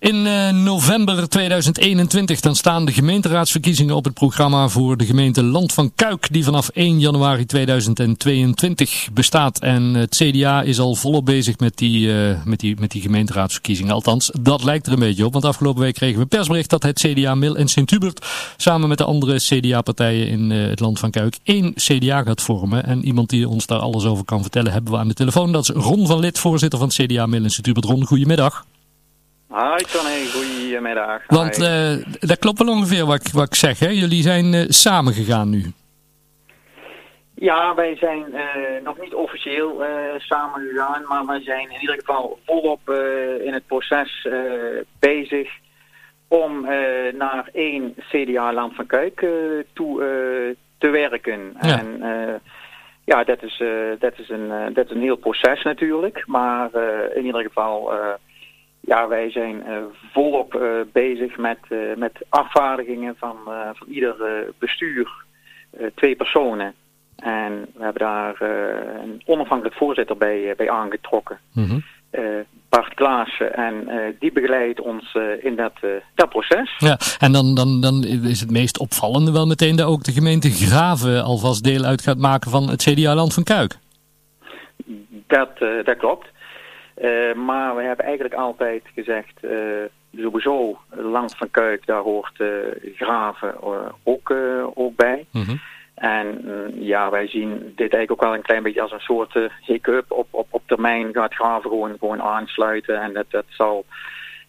In uh, november 2021 dan staan de gemeenteraadsverkiezingen op het programma voor de gemeente Land van Kuik, die vanaf 1 januari 2022 bestaat. En het CDA is al volop bezig met die, uh, met, die, met die gemeenteraadsverkiezingen. Althans, dat lijkt er een beetje op, want afgelopen week kregen we persbericht dat het CDA Mil en Sint-Hubert samen met de andere CDA-partijen in uh, het Land van Kuik één CDA gaat vormen. En iemand die ons daar alles over kan vertellen hebben we aan de telefoon. Dat is Ron van Lid, voorzitter van het CDA Mil en Sint-Hubert. Ron, goedemiddag. Hi Tony, goedemiddag. Want uh, dat klopt wel ongeveer wat, ik, wat ik zeg, hè? Jullie zijn uh, samen gegaan nu. Ja, wij zijn uh, nog niet officieel samen gegaan, maar wij zijn in ieder geval volop in het proces bezig om naar één CDA-land van Kuik toe te werken. Ja. En ja, dat is, dat, is een, dat is een heel proces natuurlijk, maar in ieder geval... Ja, wij zijn uh, volop uh, bezig met, uh, met afvaardigingen van, van ieder bestuur, twee personen. En we hebben daar een onafhankelijk voorzitter bij, bij aangetrokken, mm -hmm. Bart Klaassen. En die begeleidt ons in dat, dat proces. Ja, en dan, dan, dan is het meest opvallende wel meteen dat ook de gemeente Graven alvast deel uit gaat maken van het CDA-land van Kuik. Dat, dat klopt. Uh, maar we hebben eigenlijk altijd gezegd, uh, sowieso Land van Kuik, daar hoort uh, Graven ook, ook bij. Mm -hmm. En ja, wij zien dit eigenlijk ook wel een klein beetje als een soort hiccup. Op, op, op termijn gaat Graven gewoon, gewoon aansluiten en dat, dat zal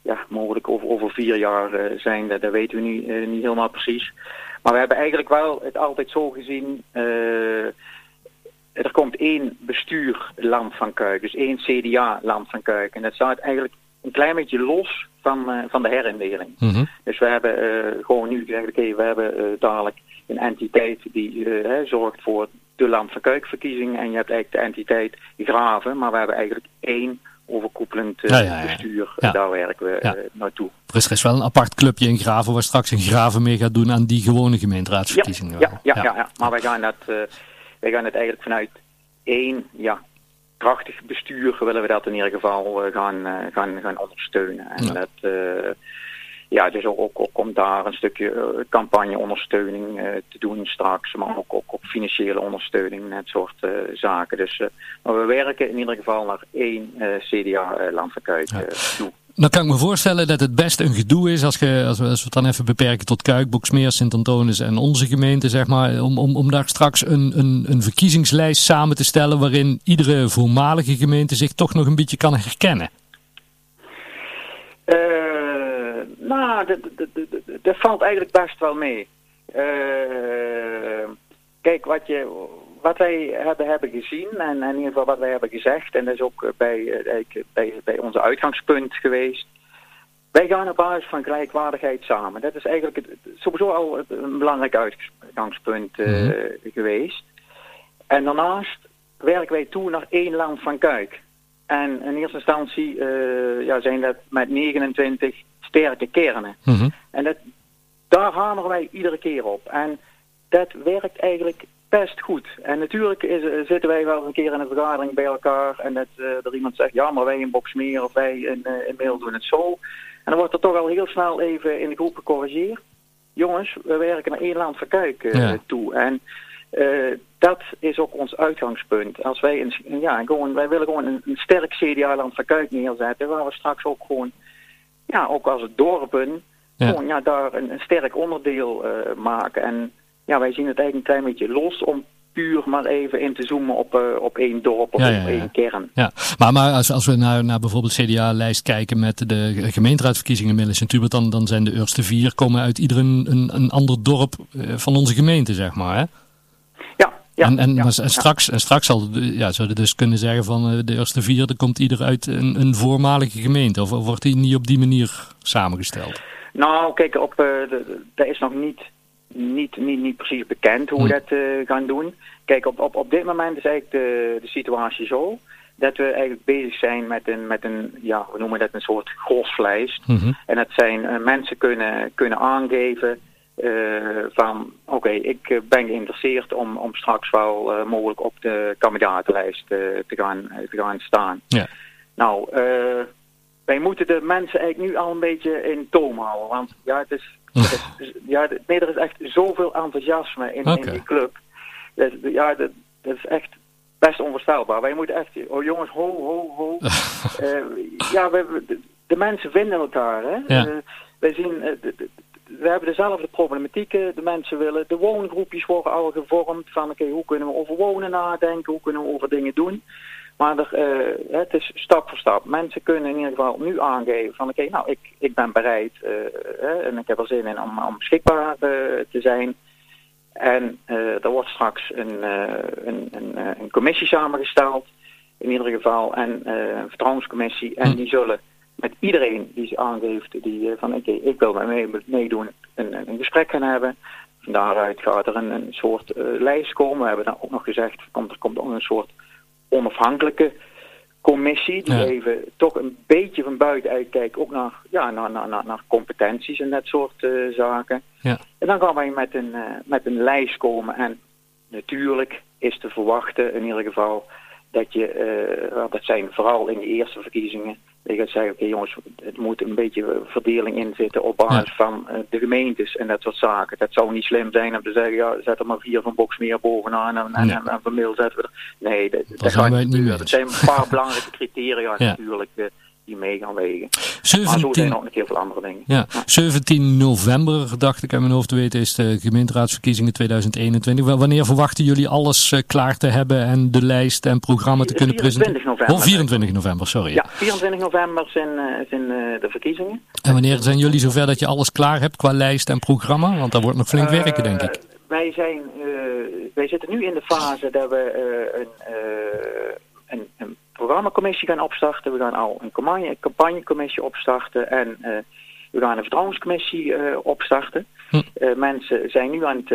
ja, mogelijk over, over vier jaar zijn, dat, dat weten we nu niet helemaal precies. Maar we hebben eigenlijk wel het altijd zo gezien er komt één bestuur Land van Kuik, dus één CDA Land van Kuik. En dat staat eigenlijk een klein beetje los van, uh, van de herindeling. Mm -hmm. Dus we hebben uh, gewoon nu gezegd, oké, okay, we hebben uh, dadelijk een entiteit die hè, zorgt voor de Land van Kuik verkiezing. En je hebt eigenlijk de entiteit Graven, maar we hebben eigenlijk één overkoepelend ja, ja, ja. bestuur. Daar werken we naartoe. Er is, wel een apart clubje in Graven waar straks een Graven mee gaat doen aan die gewone gemeenteraadsverkiezingen. Ja, ja, ja, ja, maar wij gaan dat wij gaan het eigenlijk vanuit één ja, krachtig bestuur willen we dat in ieder geval uh, gaan, uh, gaan, gaan ondersteunen. En Ja. dat, uh, ja, dus ook, ook, om daar een stukje campagneondersteuning te doen straks, maar ook, ook, ook financiële ondersteuning, dat soort zaken. Dus maar we werken in ieder geval naar één CDA-land van Kuik Ja. toe. Dan kan ik me voorstellen dat het best een gedoe is als, je, als, we, als we het dan even beperken tot Kuik, Boksmeer, Sint-Antonis en onze gemeente, zeg maar, om, om, om daar straks een, een, een verkiezingslijst samen te stellen waarin iedere voormalige gemeente zich toch nog een beetje kan herkennen. Uh, nou, dat valt eigenlijk best wel mee. Uh, kijk, wat, je, wat wij hebben, hebben gezien en, en in ieder geval wat wij hebben gezegd, en dat is ook bij, bij, bij onze uitgangspunt geweest. Wij gaan op basis van gelijkwaardigheid samen. Dat is eigenlijk het, sowieso al een belangrijk uitgangspunt uh, mm -hmm. geweest. En daarnaast werken wij toe naar één land van Kuik. En in eerste instantie uh, ja, zijn dat met 29 sterke kernen. Mm -hmm. En dat, daar hameren wij iedere keer op. En dat werkt eigenlijk best goed. En natuurlijk is, zitten wij wel een keer in een vergadering bij elkaar en dat uh, er iemand zegt, ja, maar wij in Boksmeer of wij in, uh, in Mail doen het zo. En dan wordt er toch al heel snel even in de groep gecorrigeerd. Jongens, we werken naar één land van Kuik uh, ja. toe. En dat is ook ons uitgangspunt. Als wij, een, ja, gewoon, wij willen gewoon een, een sterk CDA-land van Kuik neerzetten, waar we straks ook gewoon, ja, ook als dorpen, ja. gewoon ja, daar een, een sterk onderdeel maken. En ja, wij zien het eigenlijk een klein beetje los om puur maar even in te zoomen op, uh, op één dorp of ja, ja, op één kern. Ja, maar, maar als, als we naar, naar bijvoorbeeld CDA-lijst kijken met de gemeenteraadsverkiezingen in Tubert, dan, dan zijn de eerste vier komen uit ieder een, een, een ander dorp uh, van onze gemeente, zeg maar. Hè? Ja, ja. En, en, en straks, en straks zal, ja, zouden dus kunnen zeggen van uh, de eerste vier, dan komt ieder uit een, een voormalige gemeente. Of, of wordt die niet op die manier samengesteld? Nou, kijk, op, dat is nog niet niet, niet, niet precies bekend hoe we Hm. dat uh, gaan doen. Kijk, op, op, op dit moment is eigenlijk de, de situatie zo dat we eigenlijk bezig zijn met een, met een ja, we noemen dat een soort groslijst. Mm -hmm. En dat zijn uh, mensen kunnen, kunnen aangeven uh, van oké, okay, ik ben geïnteresseerd om, om straks wel mogelijk op de kandidatenlijst te, gaan, te gaan staan. Ja. Nou, wij moeten de mensen eigenlijk nu al een beetje in toom houden. Want ja, het is, het is- ja, nee, er is echt zoveel enthousiasme in, in die club. Ja, dat, dat is echt best onvoorstelbaar. Wij moeten echt, oh jongens, ho, ho, ho. Eh, ja, we, de, de mensen vinden elkaar. Hè? Ja. Eh, wij zien, eh, de- de- we hebben dezelfde problematieken. De mensen willen, de woongroepjes worden al gevormd. Van oké, hoe kunnen we over wonen nadenken? Hoe kunnen we over dingen doen? Maar er, eh, het is stap voor stap. Mensen kunnen in ieder geval nu aangeven van oké, nou ik, ik ben bereid eh, en ik heb er zin in om, om beschikbaar eh, te zijn. En er wordt straks een, een, een, een commissie samengesteld, in ieder geval, en een vertrouwenscommissie. En Hm. die zullen met iedereen die ze aangeeft, die van oké, ik wil mee, meedoen, een, een gesprek gaan hebben. Van daaruit gaat er een, een soort lijst komen. We hebben dan ook nog gezegd, komt, er komt ook een soort onafhankelijke commissie die Ja. even toch een beetje van buiten uitkijkt, ook naar, ja, naar, naar, naar, competenties en dat soort eh, zaken. Ja. En dan gaan wij met een, eh, met een lijst komen en natuurlijk is te verwachten in ieder geval dat je, wel, dat zijn vooral in de eerste verkiezingen, dat je gaat zeggen, oké jongens, het moet een beetje verdeling in zitten op basis van eh, de gemeentes en dat soort zaken. Dat zou niet slim zijn om te zeggen, ja, zet er maar vier van Boksmeer bovenaan en, en, en, en van Mil zetten we er. Nee, dat, dat zijn gaat wij het niet eens. zijn een paar belangrijke criteria Ja. natuurlijk eh, die mee gaan wegen. Maar zo zijn 17, er ook veel andere dingen. ja, 17 november, dacht ik aan mijn hoofd te weten, is de gemeenteraadsverkiezingen 2021. Wel, Wanneer verwachten jullie alles eh, klaar te hebben en de lijst en programma te kunnen 24 presenteren? november. Oh, 24 november, sorry. Ja, 24 november zijn, eh, zijn eh, de verkiezingen. En wanneer zijn jullie zover dat je alles klaar hebt qua lijst en programma? Want daar wordt nog flink werken, denk ik. Wij, zijn, wij zitten nu in de fase dat we een programmacommissie gaan opstarten. We gaan al een campagne, een campagnecommissie opstarten en eh, we gaan een vertrouwenscommissie eh, opstarten. Hm. Eh, mensen zijn nu aan het,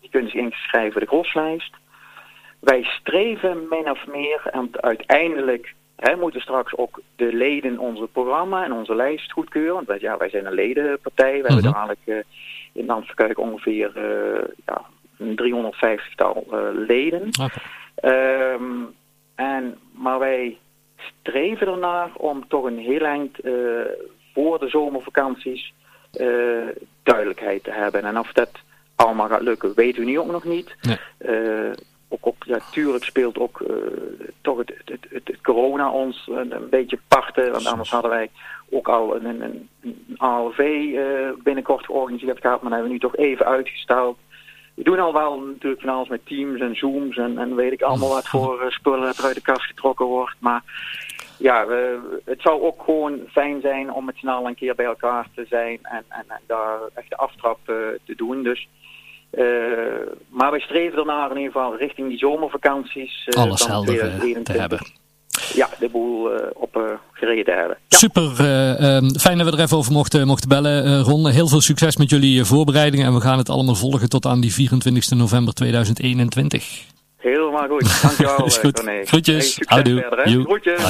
die kunnen zich inschrijven voor de groslijst. Wij streven min of meer, en uiteindelijk hè, moeten straks ook de leden onze programma en onze lijst goedkeuren. Want wij, ja, wij zijn een ledenpartij. We hebben Mhm. dadelijk in Landverkuik ongeveer ja, een 350-tal eh, leden. Streven ernaar om toch een heel eind eh, voor de zomervakanties eh, duidelijkheid te hebben. En of dat allemaal gaat lukken, weten we nu ook nog niet. Nee. Eh, ook op, ja, tuurlijk speelt ook toch het, het, het, het corona ons een, een beetje parten. Want anders hadden wij ook al een, een, een, ALV binnenkort georganiseerd gehad. Maar dat hebben we nu toch even uitgesteld. We doen al wel natuurlijk van alles met teams en zooms en, en weet ik allemaal wat voor eh, spullen dat er uit de kast getrokken wordt. Maar ja, we- het zou ook gewoon fijn zijn om met z'n allen een keer bij elkaar te zijn en, en, en daar echt de aftrap eh, te doen. Dus, eh, maar wij streven ernaar in ieder geval richting die zomervakanties. eh, Alles helder te 2021. hebben. Ja, de boel op gereden hebben. Ja. Super, ehm, fijn dat we er even over mochten, mochten bellen, Ron. Heel veel succes met jullie voorbereidingen en we gaan het allemaal volgen tot aan die 24 november 2021. Helemaal goed. Dankjewel, Is goed. Corné. Groetjes. Hey, Houdoe. verder. Groetjes.